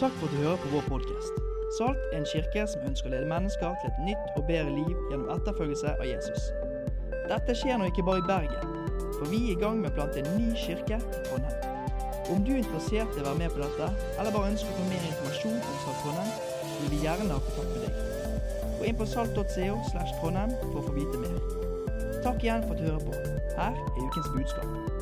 Takk for at du hører på vår podkast. Salt er en kirke som ønsker å lede mennesker til et nytt og bedre liv gjennom etterfølgelse av Jesus. Dette skjer nå ikke bare i Bergen, for vi er i gang med å plante en ny kirke i Trondheim. Om du er interessert i å være med på dette, eller bare ønsker å få mer informasjon om Salt Trondheim, vil vi gjerne ha kontakt med deg. Gå inn på salt.co slash Trondheim for å få vite mer. Takk igjen for at du hører på. Her er ukens budskap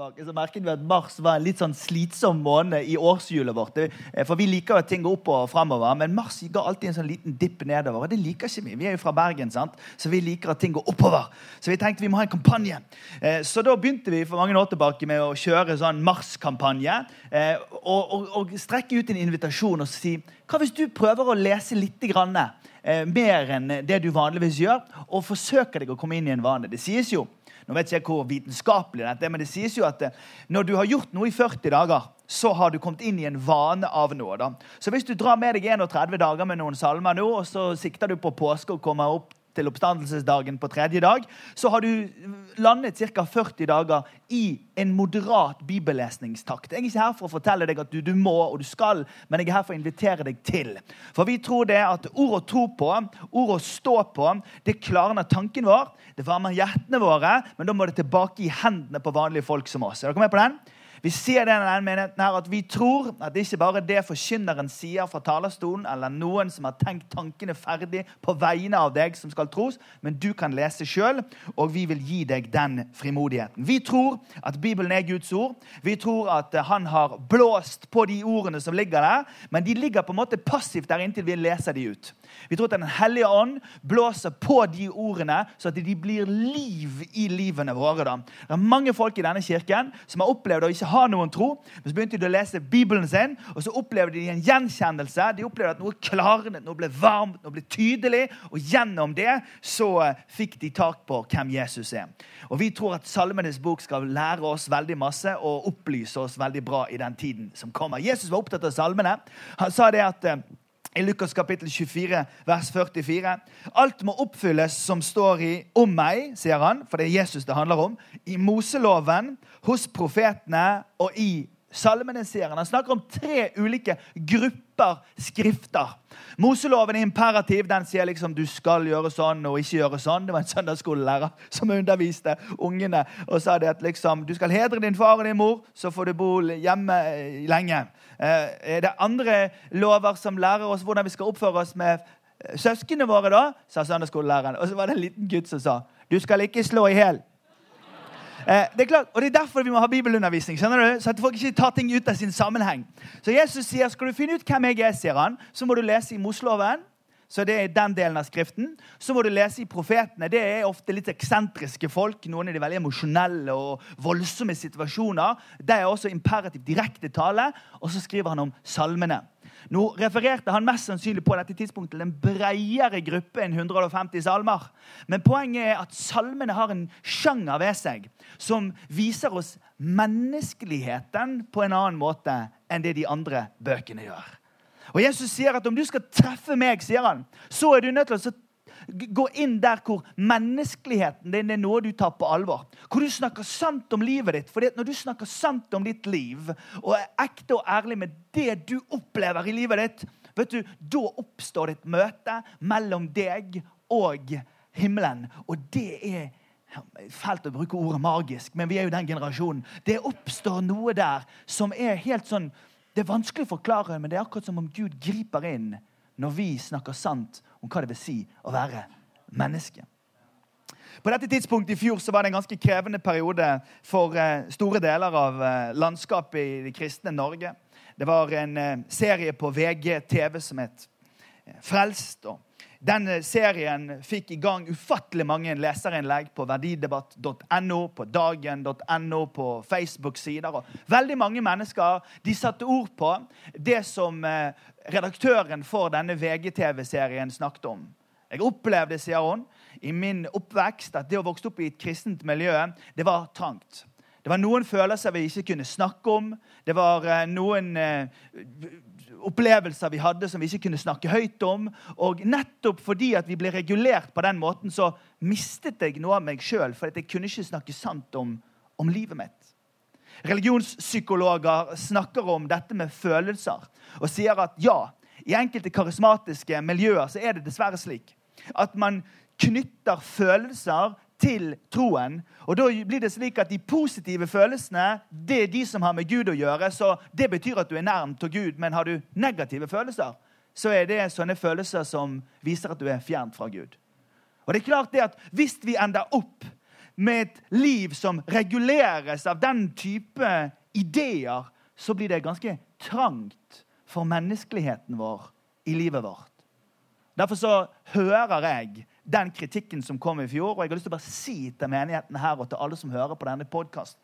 tilbake, så merket vi at mars var en litt sånn slitsom måned i årshjulet vårt. Eh, for vi liker at ting går opp og framover, men mars ga alltid en sånn liten dipp nedover. og Det liker ikke vi. Vi er jo fra Bergen, sant? så vi liker at ting går oppover. Så vi tenkte vi må ha en kampanje. Eh, så da begynte vi for mange år tilbake med å kjøre sånn Mars-kampanje. Eh, og, og, og, strekke ut en invitasjon og si hva hvis du prøver å lese litt grann, mer enn det du vanligvis gjør, og forsøker deg å komme inn i en vane. Det sies jo nå vet ikke jeg hvor vitenskapelig dette er, men det sies jo at eh, når du har gjort noe i 40 dager, så har du kommet inn i en vane av noe. da. Så hvis du drar med deg 31 dager med noen salmer nå, og så sikter du på påske og kommer opp til oppstandelsesdagen på tredje dag, så har du landet ca. 40 dager i en moderat bibellesningstakt. Jeg er ikke her for å fortelle deg at du, du, må og du skal, men jeg er her for å invitere deg til. For vi tror det at ord å tro på, ord å stå på, det klarner tanken vår, det varmer hjertene våre, men da må det tilbake i hendene på vanlige folk som oss. Er dere med på den? Vi ser det denne menigheten her, at vi tror at det ikke bare er det forkynneren sier fra talerstolen, eller noen som har tenkt tankene ferdig på vegne av deg, som skal tros, men du kan lese sjøl, og vi vil gi deg den frimodigheten. Vi tror at Bibelen er Guds ord. Vi tror at han har blåst på de ordene som ligger der, men de ligger på en måte passivt der inntil vi leser de ut. Vi tror at Den hellige ånd blåser på de ordene, så at de blir liv i livene våre. Da. Det er mange folk i denne kirken som har opplevd å ikke ha noen tro. Men så begynte de å lese Bibelen sin, og så opplevde de en gjenkjennelse. De opplevde at noe klarnet, noe ble varmt, noe ble tydelig. Og gjennom det så eh, fikk de tak på hvem Jesus er. Og Vi tror at Salmenes bok skal lære oss veldig masse og opplyse oss veldig bra i den tiden som kommer. Jesus var opptatt av salmene. Han sa det at eh, i Lukas kapittel 24, vers 44. Alt må oppfylles som står i 'om meg', sier han, for det er Jesus det handler om. I Moseloven, hos profetene og i salmene, sier han. Han snakker om tre ulike grupper skrifter. Moseloven er imperativ. Den sier liksom du skal gjøre sånn og ikke gjøre sånn. Det var en søndagsskolelærer som underviste ungene og sa det at liksom, du skal hedre din far og din mor, så får du bo hjemme eh, lenge. Er det andre lover som lærer oss hvordan vi skal oppføre oss med eh, søsknene våre, da, sa søndagsskolelæreren. Og så var det en liten gutt som sa du skal ikke slå i hjel. Eh, det er klart, og det er derfor vi må ha bibelundervisning. skjønner du? Så at folk ikke tar ting ut av sin sammenheng. Så Jesus sier skal du finne ut hvem jeg er, sier han, så må du lese i Mosloven. Så det er den delen av skriften. Så må du lese i profetene. Det er ofte litt eksentriske folk. Noen er de veldig emosjonelle og voldsomme situasjoner. Det er også imperativ direkte tale. Og så skriver han om salmene. Nå refererte han mest sannsynlig på dette tidspunktet til en bredere gruppe enn 150 salmer. Men poenget er at salmene har en sjanger ved seg som viser oss menneskeligheten på en annen måte enn det de andre bøkene gjør. Og Jesus sier at om du skal treffe meg, sier han, så er du nødt til å gå inn der hvor menneskeligheten din er noe du tar på alvor. Hvor du snakker sant om livet ditt. For når du snakker sant om ditt liv, og er ekte og ærlig med det du opplever i livet ditt, vet du, da oppstår det et møte mellom deg og himmelen. Og det er Fælt å bruke ordet magisk, men vi er jo den generasjonen. Det oppstår noe der som er helt sånn det er vanskelig å forklare, men det er akkurat som om Gud griper inn når vi snakker sant om hva det vil si å være menneske. På dette tidspunktet i fjor så var det en ganske krevende periode for eh, store deler av eh, landskapet i det kristne Norge. Det var en eh, serie på VG-TV som het Frelst. og denne serien fikk i gang ufattelig mange leserinnlegg på verdidebatt.no, på dagen.no, på Facebook-sider. og Veldig mange mennesker de satte ord på det som eh, redaktøren for denne VGTV-serien snakket om. Jeg opplevde, sier hun, i min oppvekst at det å vokse opp i et kristent miljø det var trangt. Det var noen følelser vi ikke kunne snakke om. Det var eh, noen eh, opplevelser vi hadde som vi ikke kunne snakke høyt om. Og nettopp fordi at vi ble regulert på den måten, så mistet jeg noe av meg sjøl. For jeg kunne ikke snakke sant om, om livet mitt. religionspsykologer snakker om dette med følelser og sier at ja, i enkelte karismatiske miljøer så er det dessverre slik at man knytter følelser til troen. Og da blir det slik at De positive følelsene det er de som har med Gud å gjøre. så Det betyr at du er nærm til Gud. Men har du negative følelser, så er det sånne følelser som viser at du er fjernt fra Gud. Og det er klart det at Hvis vi ender opp med et liv som reguleres av den type ideer, så blir det ganske trangt for menneskeligheten vår i livet vårt. Derfor så hører jeg den kritikken som kom i fjor. Og jeg har lyst til å bare si til menigheten her og til alle som hører på denne podkasten,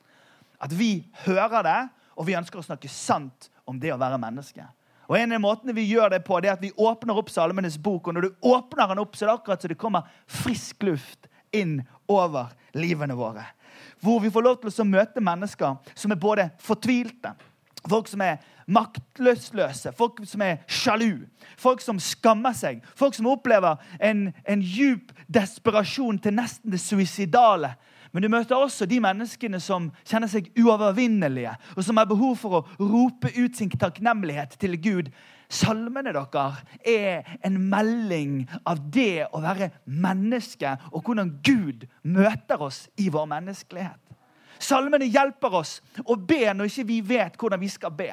at vi hører det, og vi ønsker å snakke sant om det å være menneske. Og En av måtene vi gjør det på, det er at vi åpner opp Salmenes bok. Og når du åpner den opp, så er det akkurat så det kommer frisk luft inn over livene våre. Hvor vi får lov til å møte mennesker som er både fortvilte, folk som er maktløsløse, folk som er sjalu, folk som skammer seg, folk som opplever en, en djup desperasjon til nesten det suicidale. Men du møter også de menneskene som kjenner seg uovervinnelige, og som har behov for å rope ut sin takknemlighet til Gud. Salmene deres er en melding av det å være menneske, og hvordan Gud møter oss i vår menneskelighet. Salmene hjelper oss å be når ikke vi vet hvordan vi skal be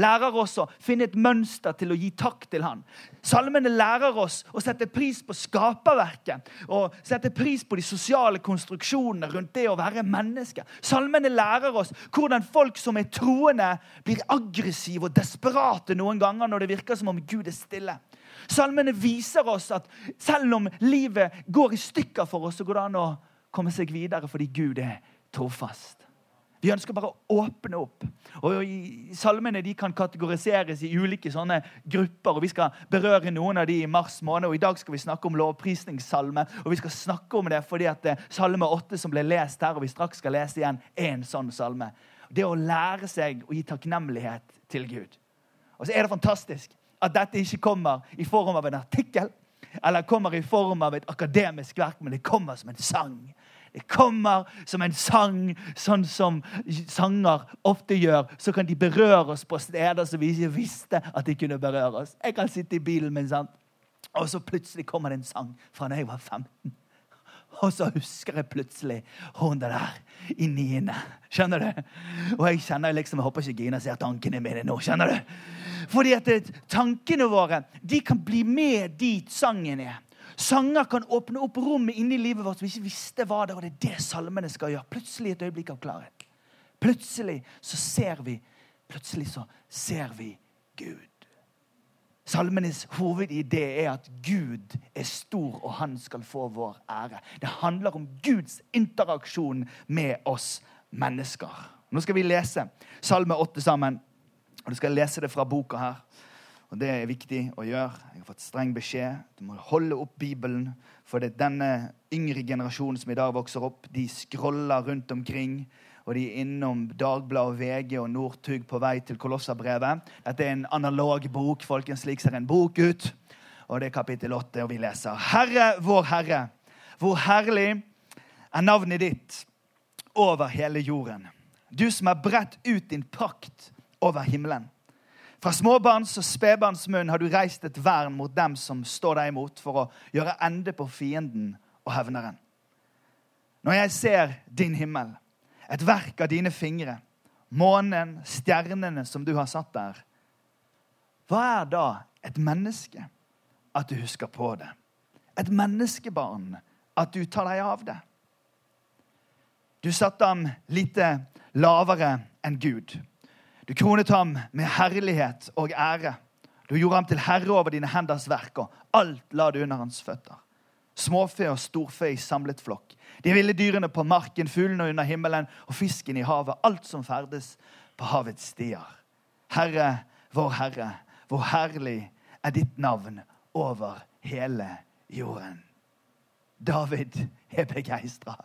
lærer oss å finne et mønster til å gi takk til Han. Salmene lærer oss å sette pris på skaperverket og sette pris på de sosiale konstruksjonene rundt det å være menneske. Salmene lærer oss hvordan folk som er troende, blir aggressive og desperate noen ganger når det virker som om Gud er stille. Salmene viser oss at selv om livet går i stykker for oss, så går det an å komme seg videre fordi Gud er trofast. Vi ønsker bare å åpne opp. Og Salmene de kan kategoriseres i ulike sånne grupper. og Vi skal berøre noen av de i mars måned. og I dag skal vi snakke om lovprisningssalme. og Vi skal snakke om det fordi at det salme 8 som ble lest her, og vi straks skal lese igjen, er en sånn salme. Det å lære seg å gi takknemlighet til Gud. Og så er det fantastisk at dette ikke kommer i form av en artikkel eller kommer i form av et akademisk verk, men det kommer som en sang kommer som en sang, sånn som sanger ofte gjør. Så kan de berøre oss på steder som vi ikke visste at de kunne berøre oss. Jeg kan sitte i bilen min, sant? og så plutselig kommer det en sang fra da jeg var 15. Og så husker jeg plutselig hun der i niende. Skjønner du? Og jeg kjenner liksom, jeg håper ikke Gina ser tankene mine nå. skjønner du? Fordi at tankene våre de kan bli med dit sangen er. Sanger kan åpne opp rommet inni livet vårt som vi ikke visste var der. Og det er det salmene skal gjøre. Plutselig et øyeblikk av klarhet. Plutselig så ser vi Plutselig så ser vi Gud. Salmenes hovedidé er at Gud er stor, og han skal få vår ære. Det handler om Guds interaksjon med oss mennesker. Nå skal vi lese Salme 8 sammen. Og Du skal lese det fra boka her. Og Det er viktig å gjøre. Jeg har fått streng beskjed. Du må holde opp Bibelen. For det er denne yngre generasjonen som i dag vokser opp, de scroller rundt omkring. Og de er innom Dagbladet, VG og Northug på vei til Kolosserbrevet. Dette er en analog bok. folkens, Slik ser en bok ut. Og det er kapittel 8, og vi leser. Herre, vår Herre, hvor herlig er navnet ditt over hele jorden. Du som har bredt ut din pakt over himmelen. Fra småbarns og spedbarns munn har du reist et vern mot dem som står deg imot, for å gjøre ende på fienden og hevneren. Når jeg ser din himmel, et verk av dine fingre, månen, stjernene som du har satt der, hva er da et menneske at du husker på det? Et menneskebarn at du tar deg av det? Du satte ham lite lavere enn Gud. Du kronet ham med herlighet og ære. Du gjorde ham til herre over dine henders verk, og alt la du under hans føtter. Småfe og storfe i samlet flokk. De ville dyrene på marken, fuglene under himmelen og fisken i havet. Alt som ferdes på havets stier. Herre, vår Herre, hvor herlig er ditt navn over hele jorden. David er begeistra.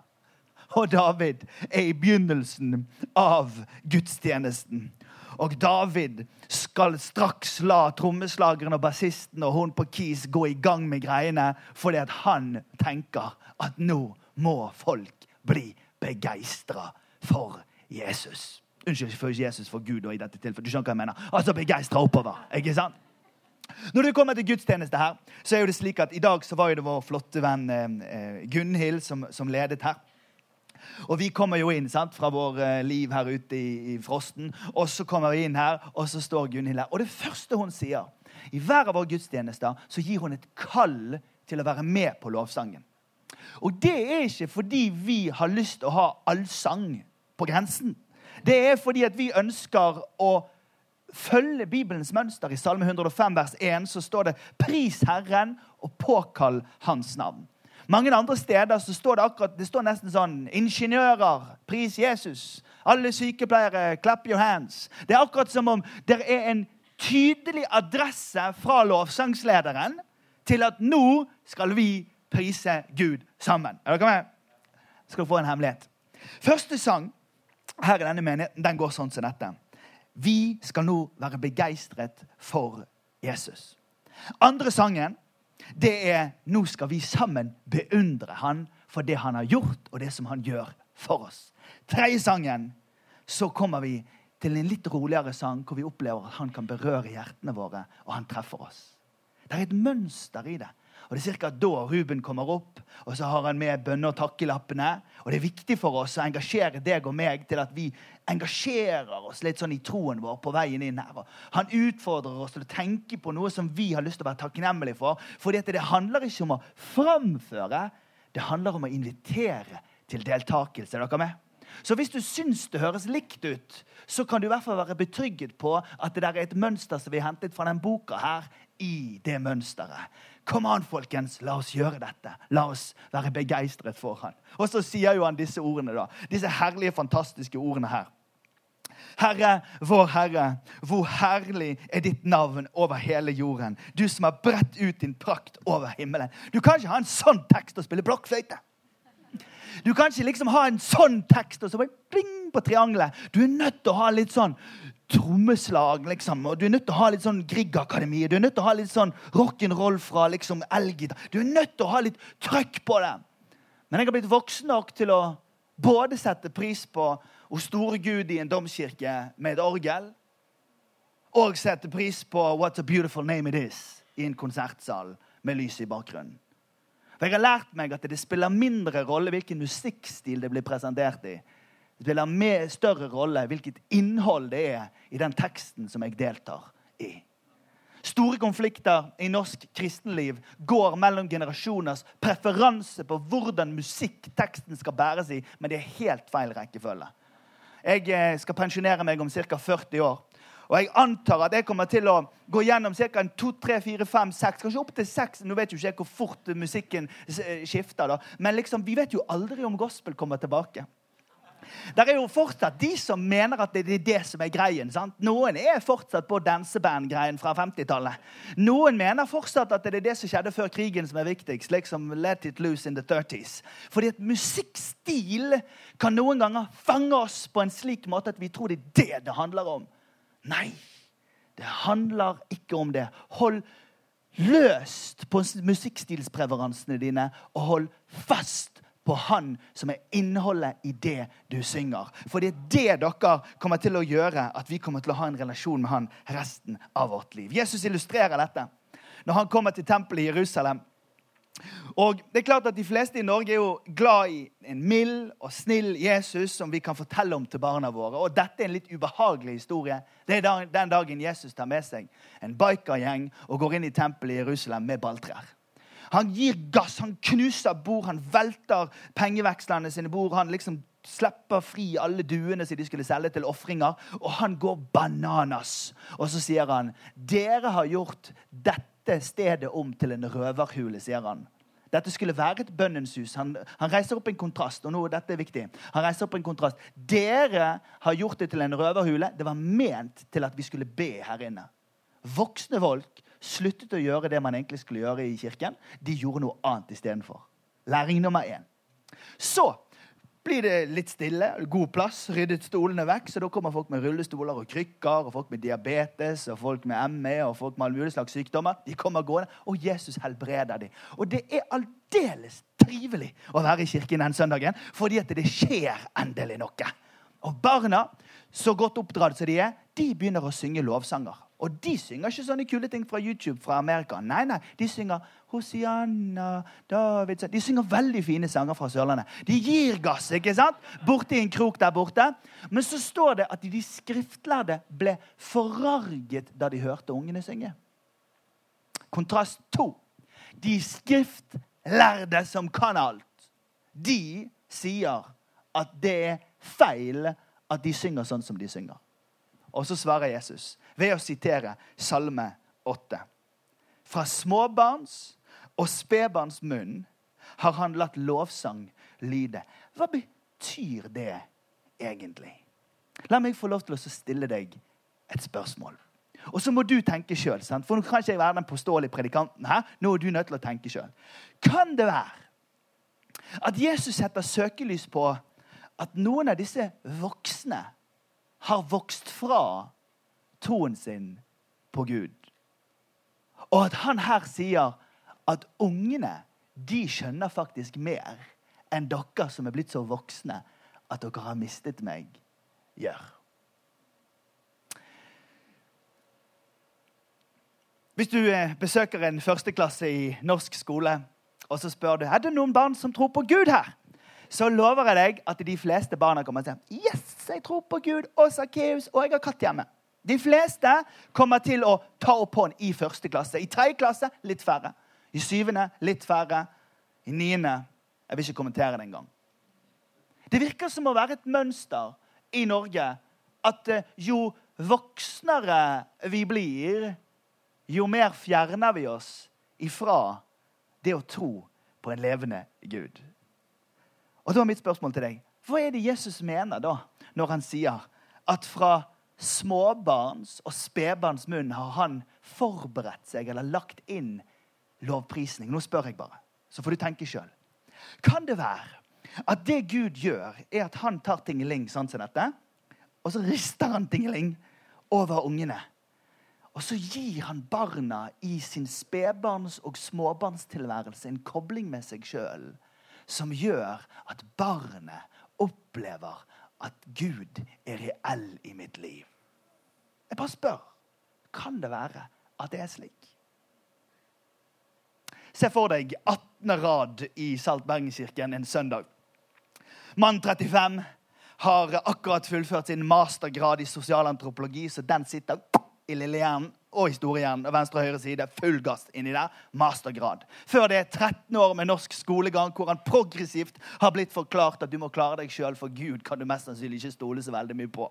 Og David er i begynnelsen av gudstjenesten. Og David skal straks la trommeslageren og bassisten og hun på Keys gå i gang med greiene, fordi at han tenker at nå må folk bli begeistra for Jesus. Unnskyld for Jesus, for Gud og i dette tilfellet. Du skjønner hva jeg mener. Altså begeistra oppover. ikke sant? Når det kommer til gudstjeneste her, så er jo det slik at i dag så var jo det vår flotte venn eh, Gunhild som, som, ledet her. Og vi kommer jo inn sant, fra vår eh, liv her ute i, i, frosten. Og så kommer vi inn her, og så står Gunhild her. Og det første hun sier I hver av våre gudstjenester så gir hun et kall til å være med på lovsangen. Og det er ikke fordi vi har lyst til å ha allsang på grensen. Det er fordi at vi ønsker å følge Bibelens mønster. I Salme 105 vers 1 så står det 'Pris Herren og påkall Hans navn'. Mange andre steder så står det akkurat, det står nesten sånn 'Ingeniører, pris Jesus'. Alle sykepleiere, clap your hands. Det er akkurat som om det er en tydelig adresse fra lovsangslederen til at nå skal vi prise Gud sammen. Er dere med? Skal du få en hemmelighet. Første sang her i denne menigheten den går sånn som dette. Vi skal nå være begeistret for Jesus. Andre sangen det er nå skal vi sammen beundre han for det han har gjort, og det som han gjør for oss. Tredje sangen så kommer vi til en litt roligere sang hvor vi opplever at han kan berøre hjertene våre, og han treffer oss. Det er et mønster i det. Og Det er ca. da Ruben kommer opp, og så har han med bønne- og takkelappene. Og Det er viktig for oss å engasjere deg og meg til at vi engasjerer oss litt sånn i troen vår på veien inn her. Han utfordrer oss til å tenke på noe som vi har lyst til å være takknemlige for. For det handler ikke om å framføre, det handler om å invitere til deltakelse. Er dere med? Så hvis du syns det høres likt ut, så kan du i hvert fall være betrygget på at det der er et mønster som vi har hentet fra den boka her, i det mønsteret. Kom an, folkens, la oss gjøre dette. La oss være begeistret for han. Og så sier jo han disse ordene, da. Disse herlige, fantastiske ordene her. Herre, vår Herre, hvor herlig er ditt navn over hele jorden. Du som har bredt ut din prakt over himmelen. Du kan ikke ha en sånn tekst og spille blokkfløyte. Du kan ikke liksom ha en sånn tekst og så bare bling på triangelet. Du er nødt til å ha litt sånn trommeslag, liksom. Og du er nødt til å ha litt sånn Grieg-akademi. Du er nødt til å ha litt sånn rock'n'roll fra liksom elgitar. Du er nødt til å ha litt trøkk på det. Men jeg har blitt voksen nok til å både sette pris på hvor store Gud i en domkirke med et orgel, og sette pris på What a beautiful name it is i en konsertsal med lys i bakgrunnen. For Jeg har lært meg at det spiller mindre rolle hvilken musikkstil det blir presentert i. Det spiller med større rolle hvilket innhold det er i den teksten som jeg deltar i. Store konflikter i norsk kristenliv går mellom generasjoners preferanse på hvordan musikkteksten skal bæres i, men det er helt feil rekkefølge. Jeg eh, skal pensjonere meg om ca. 40 år. Og jeg antar at jeg kommer til å gå gjennom ca. 2, 3, 4, 5, 6, kanskje opp til 6. Nå vet jo ikke jeg hvor fort musikken eh, skifter, da. men liksom, vi vet jo aldri om gospel kommer tilbake. Det er jo fortsatt de som mener at det er det som er greien. sant? Noen er fortsatt på danseband-greien fra 50-tallet. Noen mener fortsatt at det er det som skjedde før krigen, som er viktigst. liksom Let it loose in the 30s. Fordi at musikkstil kan noen ganger fange oss på en slik måte at vi tror det er det det handler om. Nei, det handler ikke om det. Hold løst på musikkstilspreveransene dine, og hold fast på Han som er innholdet i det du synger. For det er det dere kommer til å gjøre, at vi kommer til å ha en relasjon med Han resten av vårt liv. Jesus illustrerer dette når han kommer til tempelet i Jerusalem. Og det er klart at De fleste i Norge er jo glad i en mild og snill Jesus som vi kan fortelle om til barna våre. Og Dette er en litt ubehagelig historie. Det er den dagen Jesus tar med seg en bikergjeng og går inn i tempelet i Jerusalem med balltrær. Han gir gass, han knuser bord, han velter pengevekslene sine bord. Han liksom slipper fri alle duene som de skulle selge til ofringer. Og han går bananas. Og så sier han, 'Dere har gjort dette stedet om til en røverhule', sier han. Dette skulle være et bønnens hus. Han, han, reiser opp en kontrast. og nå, dette er viktig. Han reiser opp en kontrast. Dere har gjort det til en røverhule. Det var ment til at vi skulle be her inne. Voksne folk sluttet å gjøre det man egentlig skulle gjøre i kirken. De gjorde noe annet istedenfor. Læring nummer én. Så blir det litt stille, god plass, ryddet stolene vekk. Så da kommer folk med rullestoler og krykker, og folk med diabetes, og folk med ME og folk med alle mulige slags sykdommer. De kommer gående, og Jesus helbreder dem. Og det er aldeles trivelig å være i kirken den søndagen, fordi at det skjer endelig noe. Og barna så godt oppdratt som de er, de begynner å synge lovsanger. Og de synger ikke sånne kule ting fra YouTube fra Amerika. Nei, nei, De synger Hosianna, David De synger veldig fine sanger fra Sørlandet. De gir gass ikke sant? borti en krok der borte. Men så står det at de skriftlærde ble forarget da de hørte ungene synge. Kontrast to. De skriftlærde som kan alt, de sier at det er feil at de synger sånn som de synger. Og så svarer Jesus ved å sitere Salme 8. Fra småbarns og spedbarns munn har han latt lovsang lyde. Hva betyr det egentlig? La meg få lov til å stille deg et spørsmål. Og så må du tenke sjøl, for nå kan ikke jeg være den påståelige predikanten. her. Nå er du nødt til å tenke selv. Kan det være at Jesus setter søkelys på at noen av disse voksne har vokst fra troen sin på Gud. Og at han her sier at ungene de skjønner faktisk mer enn dere som er blitt så voksne at dere har mistet meg, gjør. Hvis du eh, besøker en førsteklasse i norsk skole, og så spør du er det noen barn som tror på Gud her, så lover jeg deg at de fleste barna kommer til sier yes, jeg tror på Gud og Sakkeus, og jeg har katt hjemme. De fleste kommer til å ta opp hånd i første klasse. I tredje klasse litt færre. I syvende litt færre. I niende Jeg vil ikke kommentere det engang. Det virker som å være et mønster i Norge at eh, jo voksnere vi blir, jo mer fjerner vi oss ifra det å tro på en levende Gud. Og da er mitt spørsmål til deg hva er det Jesus mener da, når han sier at fra småbarns og spedbarns munn har han forberedt seg eller lagt inn lovprisning? Nå spør jeg bare, så får du tenke sjøl. Kan det være at det Gud gjør, er at han tar tingeling sånn som dette, og så rister han tingeling over ungene? Og så gir han barna i sin spedbarns- og småbarnstilværelse en kobling med seg sjøl som gjør at barnet opplever at Gud er reell i mitt liv. Jeg bare spør. Kan det være at det er slik? Se for deg 18. rad i Salt Bergenskirken en søndag. Mann 35 har akkurat fullført sin mastergrad i sosialantropologi, så den sitter i lillehjernen og historiehjernen og venstre og høyre side. Full gass inni der. Mastergrad. Før det er 13 år med norsk skolegang hvor han progressivt har blitt forklart at du må klare deg sjøl, for Gud kan du mest sannsynlig ikke stole så veldig mye på.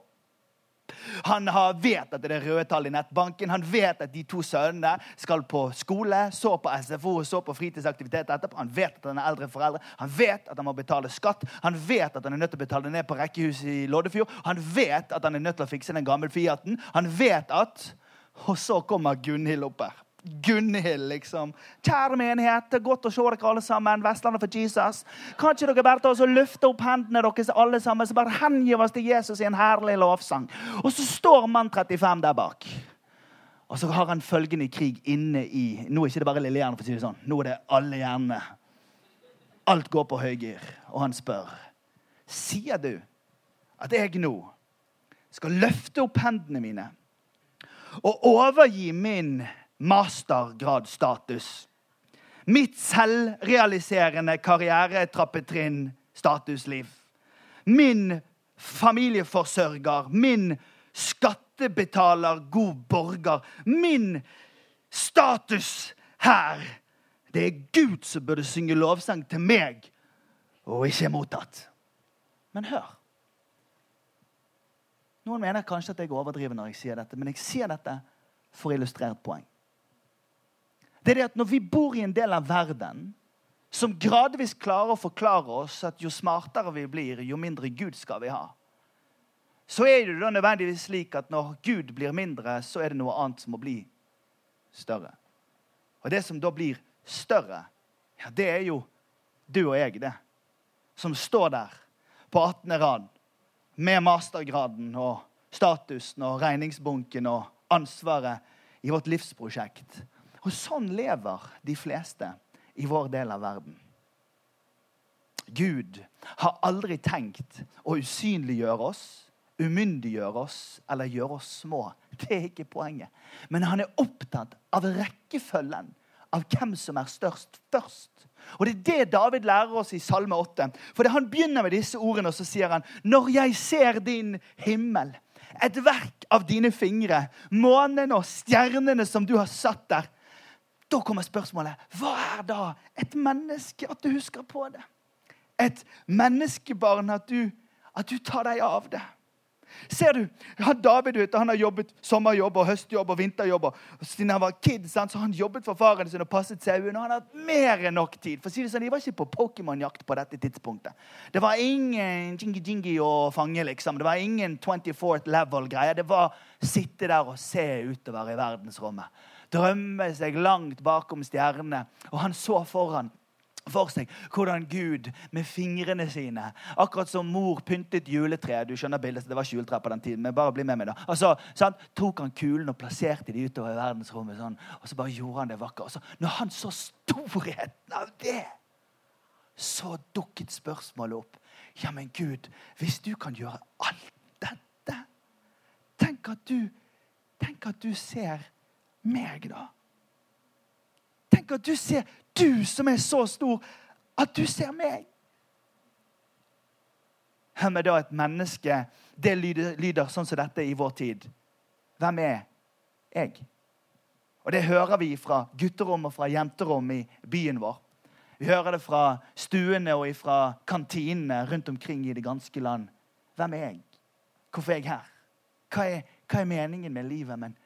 Han har vet at det er røde tall i nettbanken. Han vet at de to sønnene skal på skole, så på SFO og så på fritidsaktivitet etterpå. Han vet at han er eldre foreldre. Han vet at han må betale skatt. Han vet at han er nødt til å betale ned på rekkehuset i Loddefjord. Han vet at han er nødt til å fikse den gamle Fiaten. Han vet at og så kommer Gunhild opp her. Gunhild, liksom. Kjære menighet, godt å se dere alle sammen. Vestlandet for Jesus. Kan ikke dere bare ta oss og løfte opp hendene deres alle sammen, så bare hengi oss til Jesus i en herlig lovsang? Og så står mann 35 der bak. Og så har han følgende krig inne i Nå er ikke det bare lille hjerne, for å si det sånn. Nå er det alle hjernene. Alt går på høygir. Og han spør Sier du at jeg nå skal løfte opp hendene mine og overgi min mastergradstatus. Mitt selvrealiserende karrieretrappetrinn, statusliv. Min familieforsørger, min skattebetaler, god borger. Min status her. Det er Gud som burde synge lovsang til meg, og ikke mottatt. Men hør. Noen mener kanskje at jeg overdriver når jeg sier dette, men jeg sier dette for å illustrere et poeng. Det er det at Når vi bor i en del av verden som gradvis klarer å forklare oss at jo smartere vi blir, jo mindre Gud skal vi ha, så er det da nødvendigvis slik at når Gud blir mindre, så er det noe annet som må bli større. Og det som da blir større, ja, det er jo du og jeg, det. Som står der på 18. rad med mastergraden og statusen og regningsbunken og ansvaret i vårt livsprosjekt. Og sånn lever de fleste i vår del av verden. Gud har aldri tenkt å usynliggjøre oss umyndiggjøre oss eller gjøre oss små. Det er ikke poenget. Men han er opptatt av rekkefølgen av hvem som er størst først. Og Det er det David lærer oss i Salme 8. For Han begynner med disse ordene, og så sier han Når jeg ser din himmel, et verk av dine fingre, månene og stjernene som du har satt der, da kommer spørsmålet hva er da et menneske? At du husker på det. Et menneskebarn, at du, at du tar deg av det. Ser du, han David vet, han har jobbet sommerjobb og høstjobb og vinterjobb. Siden han var kid, så har han jobbet for faren sin og passet sauene. Og han har hatt mer enn nok tid. For å si sånn, De var ikke på Pokémon-jakt på dette tidspunktet. Det var ingen jingi-jingi å fange. liksom. Det var ingen 24th level-greier. Det var sitte der og se utover i verdensrommet. Drømme seg langt bakom stjernene. Og han så foran for seg hvordan Gud med fingrene sine Akkurat som mor pyntet juletreet. Du skjønner bildet, så det var ikke juletre på den tiden. men bare bli med meg da. Altså, sant? Tok han kulene og plasserte de utover i verdensrommet. sånn, Og så bare gjorde han det vakkert. Altså, når han så storheten av det, så dukket spørsmålet opp. Ja, men Gud, hvis du kan gjøre alt dette Tenk at du, tenk at du ser meg, da. Tenk at du ser du som er så stor, at du ser meg. Hvem er da et menneske? Det lyder, lyder sånn som dette i vår tid. Hvem er jeg? Og Det hører vi fra gutterom og fra jenterom i byen vår. Vi hører det fra stuene og fra kantinene rundt omkring i det ganske land. Hvem er jeg? Hvorfor er jeg her? Hva er, hva er meningen med livet? Men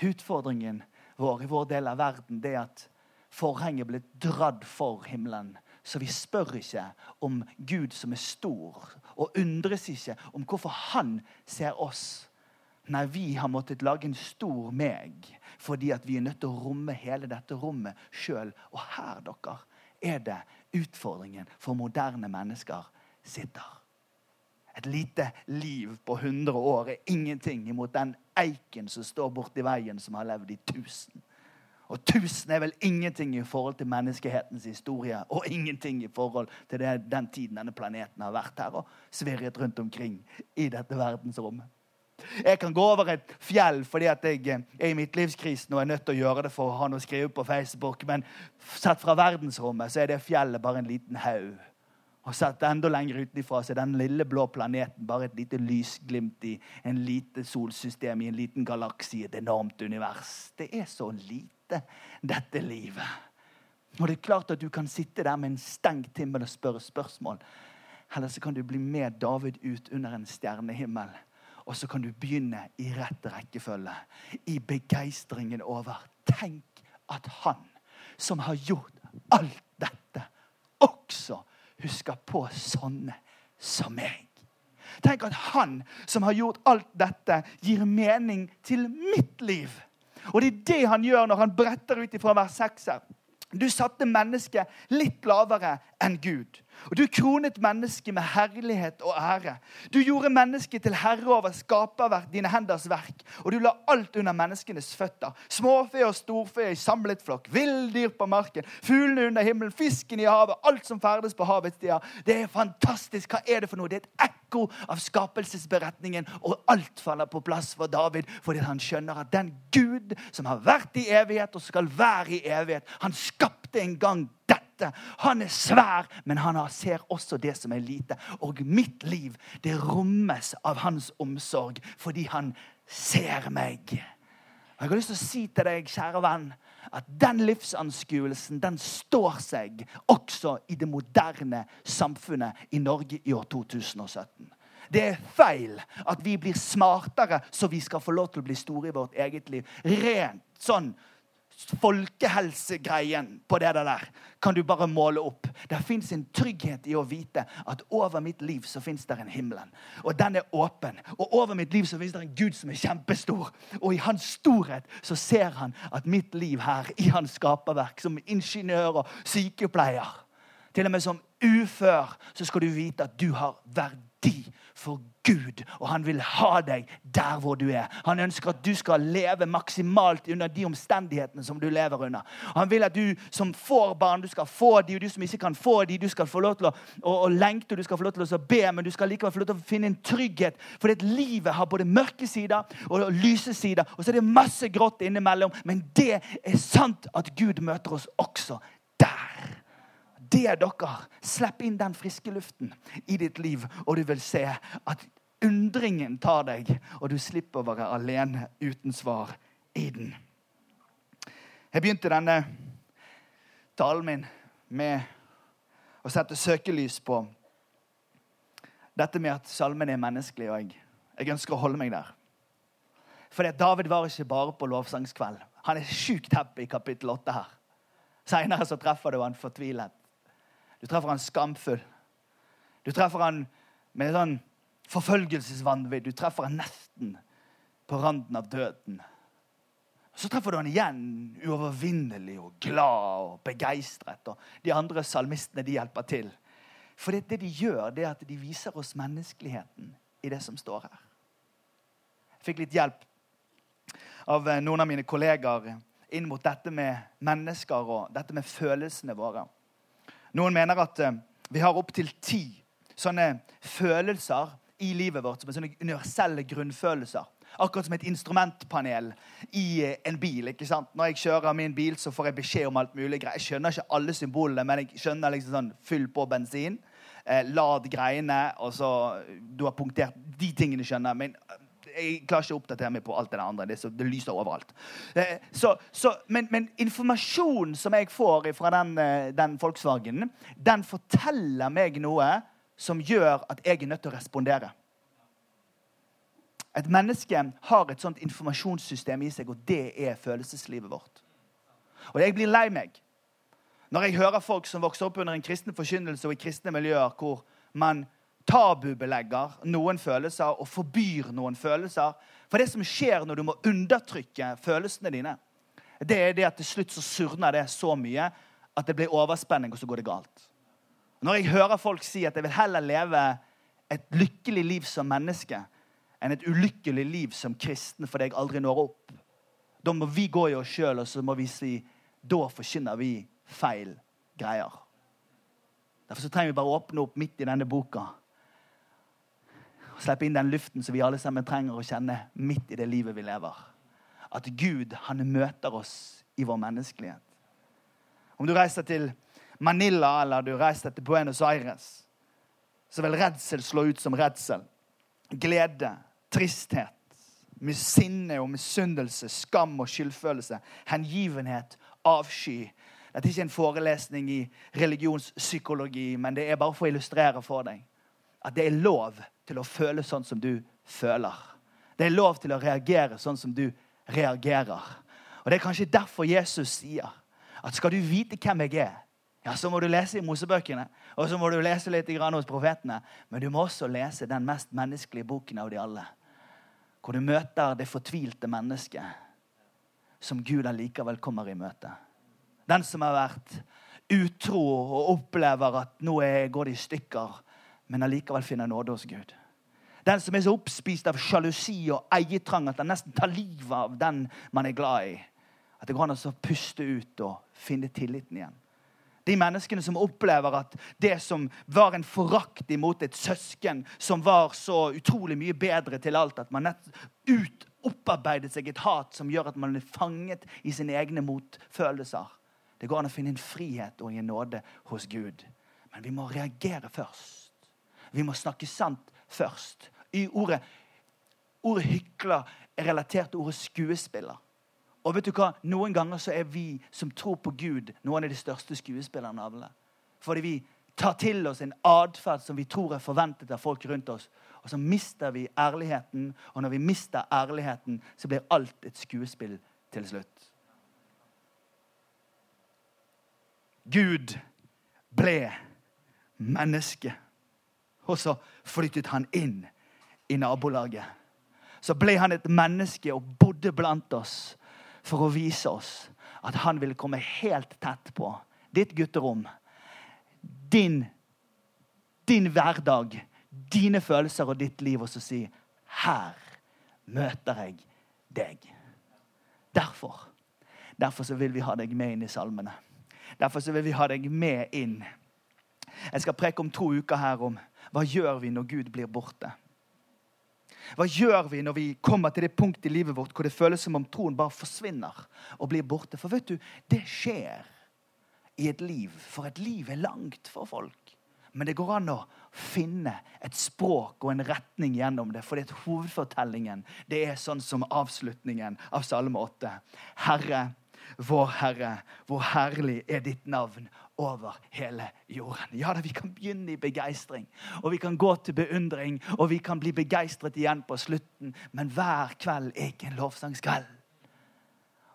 utfordringen vår i vår del av verden det er at forhenget blir dratt for himmelen. Så vi spør ikke om Gud som er stor, og undres ikke om hvorfor han ser oss. Nei, vi har måttet lage en stor meg fordi at vi er nødt til å romme hele dette rommet sjøl. Og her, dere, er det utfordringen for moderne mennesker sitter. Et lite liv på 100 år er ingenting imot den eiken som står borti veien, som har levd i 1000. Og 1000 er vel ingenting i forhold til menneskehetens historie. Og ingenting i forhold til det, den tiden denne planeten har vært her og svirret rundt omkring i dette verdensrommet. Jeg kan gå over et fjell fordi at jeg er i midtlivskrisen og er nødt til å gjøre det for å ha noe å skrive på Facebook. Men sett fra verdensrommet så er det fjellet bare en liten haug. Og satte enda lenger utenfra så er den lille blå planeten bare et lite lysglimt i en lite solsystem i en liten galakse i et enormt univers. Det er så lite dette livet. Og det er klart at Du kan sitte der med en stengt himmel og spørre spørsmål. Eller så kan du bli med David ut under en stjernehimmel. Og så kan du begynne i rett rekkefølge. I begeistringen over Tenk at han som har gjort alt dette, også husker på sånne som meg. Tenk at han som har gjort alt dette, gir mening til mitt liv. Og det er det han gjør når han bretter ut ifra vers 6 her. Du satte mennesket litt lavere enn Gud. Og Du kronet mennesket med herlighet og ære. Du gjorde mennesket til herre over skaperverk, dine henders verk. Og du la alt under menneskenes føtter. Småfe og storfe i samlet flokk, villdyr på marken, fuglene under himmelen, fisken i havet, alt som ferdes på havets stier. Det er fantastisk. Hva er det for noe? Det er et ekko av skapelsesberetningen, og alt faller på plass for David fordi han skjønner at den Gud som har vært i evighet og skal være i evighet, han skapte en gang dette. Han er svær, men han ser også det som er lite. Og mitt liv, det rommes av hans omsorg fordi han ser meg. Jeg har lyst til å si til deg, kjære venn, at den livsanskuelsen den står seg også i det moderne samfunnet i Norge i år 2017. Det er feil at vi blir smartere så vi skal få lov til å bli store i vårt eget liv. Rent sånn folkehelsegreien på det der kan du bare måle opp. Det fins en trygghet i å vite at over mitt liv så fins det en himmelen. Og den er åpen. Og over mitt liv så fins det en Gud som er kjempestor. Og i hans storhet så ser han at mitt liv her, i hans skaperverk, som ingeniør og sykepleier Til og med som ufør så skal du vite at du har verdi verdi for Gud, og han vil ha deg der hvor du er. Han ønsker at du skal leve maksimalt under de omstendighetene som du lever under. Han vil at du som får barn, du skal få de, og du som ikke kan få de, du skal få lov til å, å, å lengte, du skal få lov til å be, men du skal likevel få lov til å finne en trygghet. For livet har både mørke sider og lyse sider, og så er det masse grått innimellom. Men det er sant at Gud møter oss også det er dere. Slipp inn den friske luften i ditt liv, og du vil se at undringen tar deg, og du slipper å være alene uten svar i den. Jeg begynte denne talen min med å sette søkelys på dette med at salmen er menneskelig, og jeg, jeg ønsker å holde meg der. For David var ikke bare på lovsangskveld. Han er sjukt happy i kapittel 8 her. Seinere treffer du han fortvilet. Du treffer han skamfull. Du treffer han med sånn forfølgelsesvanvidd. Du treffer han nesten på randen av døden. Så treffer du han igjen uovervinnelig og glad og begeistret. Og de andre salmistene de hjelper til. For det, de gjør, det er at de viser oss menneskeligheten i det som står her. Jeg fikk litt hjelp av eh, noen av mine kollegaer inn mot dette med mennesker og dette med følelsene våre. Noen mener at eh, vi har opptil ti sånne følelser i livet vårt som er sånne universelle grunnfølelser. Akkurat som et instrumentpanel i eh, en bil. ikke sant? Når jeg kjører min bil, så får jeg beskjed om alt mulig. Jeg skjønner ikke alle symbolene, men jeg skjønner liksom sånn fyll på bensin. Eh, lad greiene, og så Du har punktert de tingene, skjønner Men jeg klarer ikke å oppdatere meg på alt det andre. Det, så, det lyser overalt. Eh, så, så, men, men, informasjonen som jeg får fra den, eh, den Volkswagen, den forteller meg noe som gjør at jeg er nødt til å respondere. Et menneske har et sånt informasjonssystem i seg, og det er følelseslivet vårt. Og jeg blir lei meg når jeg hører folk som vokser opp under en kristen forkynnelse og i kristne miljøer hvor man tabubelegger noen følelser og forbyr noen følelser. For det som skjer når du må undertrykke følelsene dine, det er det at til slutt så surner det så mye at det blir overspenning, og så går det galt. Når jeg hører folk si at jeg vil heller leve et lykkelig liv som menneske enn et ulykkelig liv som kristen fordi jeg aldri når opp, da må vi gå i oss sjøl og så må vi si da forkynner vi feil greier. Derfor så trenger vi bare å åpne opp midt i denne boka Slippe inn den luften som vi alle sammen trenger å kjenne midt i det livet vi lever. At Gud han møter oss i vår menneskelighet. Om du reiser til Manila eller du reiser til Buenos Aires, så vil redsel slå ut som redsel. Glede, tristhet, misinne sinne og misunnelse, skam og skyldfølelse, hengivenhet, avsky. Dette er ikke en forelesning i religionspsykologi, men det er bare for å illustrere for deg at det er lov til å føle sånn som du føler. Det er lov til å reagere sånn som du reagerer. Og Det er kanskje derfor Jesus sier at skal du vite hvem jeg er, ja, så må du lese i Mosebøkene og så må du lese litt hos profetene. Men du må også lese den mest menneskelige boken av de alle. Hvor du møter det fortvilte mennesket som Gud allikevel kommer i møte. Den som har vært utro og opplever at nå går det i stykker men allikevel finner nåde hos Gud. Den som er så oppspist av sjalusi og eietrang at han nesten tar livet av den man er glad i. At det går an å puste ut og finne tilliten igjen. De menneskene som opplever at det som var en forakt imot et søsken, som var så utrolig mye bedre til alt, at man nett opparbeidet seg et hat som gjør at man er fanget i sine egne motfølelser. Det går an å finne en frihet og en nåde hos Gud. Men vi må reagere først. Vi må snakke sant først. I ordet, ordet hykler er relatert til ordet skuespiller. Og vet du hva? Noen ganger så er vi som tror på Gud, noen av de største skuespillerne av alle. Fordi vi tar til oss en atferd som vi tror er forventet av folk rundt oss. Og så mister vi ærligheten, og når vi mister ærligheten, så blir alt et skuespill til slutt. Gud ble menneske. Og så flyttet han inn i nabolaget. Så ble han et menneske og bodde blant oss for å vise oss at han ville komme helt tett på ditt gutterom, din, din hverdag, dine følelser og ditt liv og så si Her møter jeg deg. Derfor. Derfor så vil vi ha deg med inn i salmene. Derfor så vil vi ha deg med inn. Jeg skal preke om to uker her om hva gjør vi når Gud blir borte. Hva gjør vi når vi kommer til det punktet i livet vårt hvor det føles som om troen bare forsvinner og blir borte? For vet du, det skjer i et liv, for et liv er langt for folk. Men det går an å finne et språk og en retning gjennom det. For hovedfortellingen det er sånn som avslutningen av Salme 8. Herre, vår Herre, hvor herlig er ditt navn over hele jorden. Ja da, Vi kan begynne i begeistring, og vi kan gå til beundring, og vi kan bli begeistret igjen på slutten. Men hver kveld er ikke en lovsangskveld.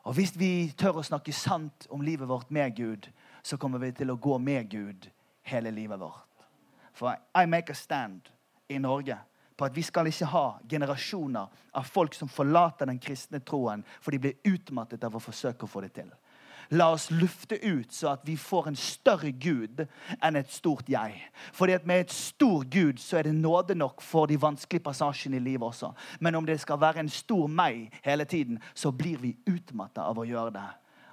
Og hvis vi tør å snakke sant om livet vårt med Gud, så kommer vi til å gå med Gud hele livet vårt. For I make a stand i Norge på at vi skal ikke ha generasjoner av folk som forlater den kristne troen, for de blir utmattet av å forsøke å få det til. La oss lufte ut så at vi får en større Gud enn et stort jeg. Fordi at med et stor Gud så er det nåde nok for de vanskelige passasjene i livet også. Men om det skal være en stor meg hele tiden, så blir vi utmatta av å gjøre det.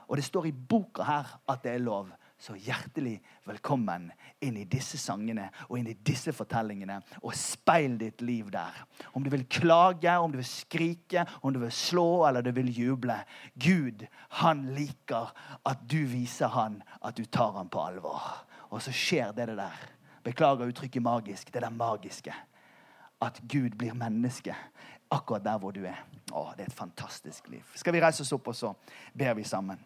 Og det står i boka her at det er lov. Så hjertelig velkommen inn i disse sangene og inn i disse fortellingene. Og speil ditt liv der. Om du vil klage, om du vil skrike, om du vil slå eller du vil juble. Gud, han liker at du viser han at du tar han på alvor. Og så skjer det, det der. Beklager uttrykket magisk. Det der magiske. At Gud blir menneske akkurat der hvor du er. Å, det er et fantastisk liv. Skal vi reise oss opp, og så ber vi sammen.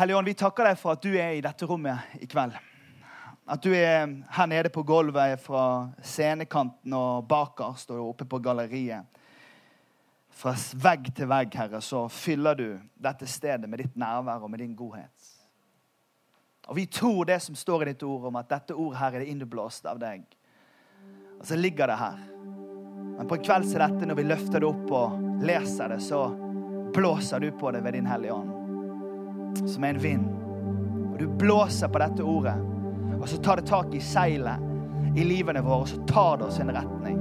Hellige Ånd, vi takker deg for at du er i dette rommet i kveld. At du er her nede på gulvet fra scenekanten og bakerst og oppe på galleriet. Fra vegg til vegg, Herre, så fyller du dette stedet med ditt nærvær og med din godhet. Og Vi tror det som står i ditt ord om at dette ordet her er det innblåst av deg. Og så ligger det her. Men på en kveld som dette, når vi løfter det opp og leser det, så blåser du på det ved din Hellige Ånd som er en vind. Og du blåser på dette ordet, og så tar det tak i seilet i livene våre, og så tar det oss i en retning.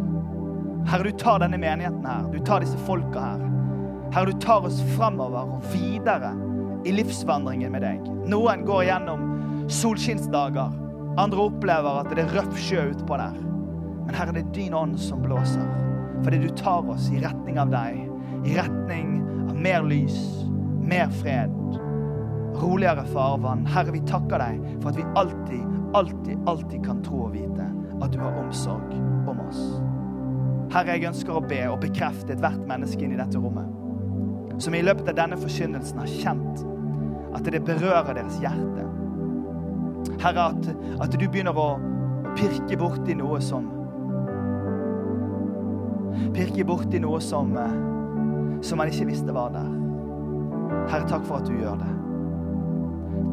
Herre, du tar denne menigheten her. Du tar disse folka her. Herre, du tar oss framover og videre i livsvandringen med deg. Noen går gjennom solskinnsdager. Andre opplever at det er røff sjø utpå der. Men Herre, det er din ånd som blåser. Fordi du tar oss i retning av deg. I retning av mer lys, mer fred roligere farvann. Herre, vi takker deg for at vi alltid, alltid, alltid kan tro og vite at du har omsorg om oss. Herre, jeg ønsker å be og bekrefte ethvert menneske inn i dette rommet som i løpet av denne forkynnelsen har kjent at det berører deres hjerte. Herre, at, at du begynner å pirke borti noe som Pirke borti noe som, eh, som man ikke visste var der. Herre, takk for at du gjør det.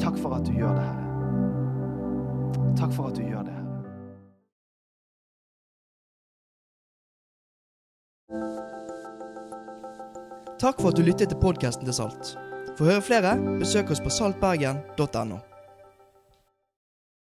Takk for at du gjør det, Herre. Takk for at du gjør det. Takk for at du lyttet til podkasten til Salt. For å høre flere, besøk oss på saltbergen.no.